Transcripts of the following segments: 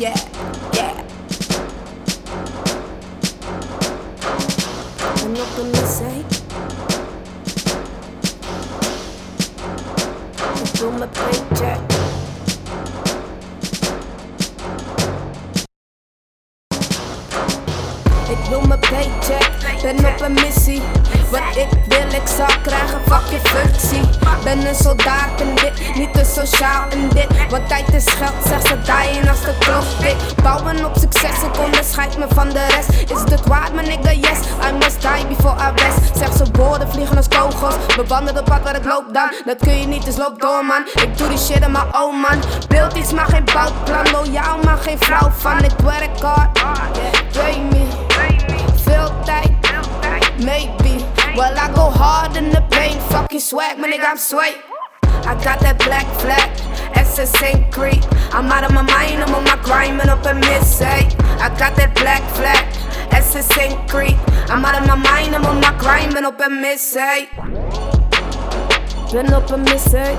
yeah, yeah. I'm not gonna say. I do my paycheck. They blew my paycheck, they're not a missy, but it ik zal krijgen, fuck je functie. Ben een soldaat in dit, niet te sociaal in dit. Want tijd is geld, zegt ze dying als de klok tik. Bouwen op succes, ik onderscheid me van de rest. Is het waard, mijn nigga, yes. I must die before I rest. Zeg ze woorden, vliegen als kogels. Bewandelen op pad waar ik loop dan. Dat kun je niet, dus loop door man. Ik doe die shit in mijn own man. Beeld iets, maar geen bouwplan. Loyaal, maar geen vrouw van. Ik werk hard. Pay me. Veel tijd, maybe. Well, I go hard in the paint. Fucking swag, my nigga, I'm sway. I got that black flag, SS ain't Creek. I'm out of my mind, I'm on my grind, and up a miss. I got that black flag, SS ain't Creek. I'm out of my mind, I'm on my grind, and up a miss, hey. Ben op een missie.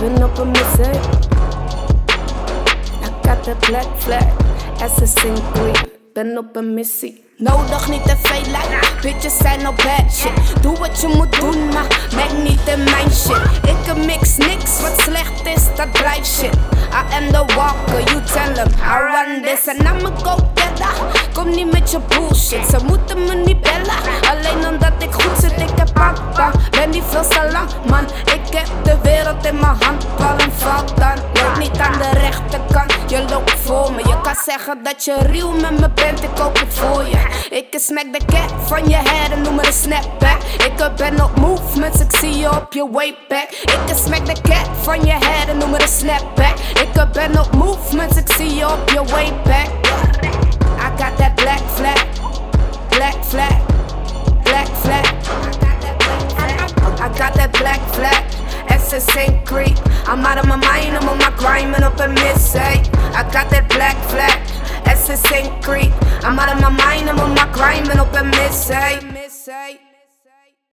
Ben op een missie. I got that black flag, assassin queen. Ben op een missie. Nodig niet te veel like, bitches zijn op bad shit. Doe wat je moet doen, maar merk niet in mijn shit. Ik mix niks, wat slecht is, dat blijft shit. I am the walker, you tell them I run this and I'm a go-getter. Kom niet met je bullshit, ze moeten me niet bellen. Alleen omdat ik goed zit, ik heb papa. Ben die veel lang, man. Ik heb de wereld in mijn hand, ballen valt dan. Loop niet aan de rechterkant, je loopt voor me. Zeggen dat je real met me bent, ik koop het voor je. Ik smack de cat van je head en noem me een snapback. Ik ben op movements, ik zie je op je way back. Ik smack de cat van je head en noem me een snapback. Ik ben op movements, ik zie je op je way back. I got that black flag, black flag, black flag. I got that black flag. SS ain't Creek. I'm out of my mind, I'm on my grind, and up a got that black flag. Essence ain't creep. I'm out of my mind, I'm on my grind, and open miss, hey.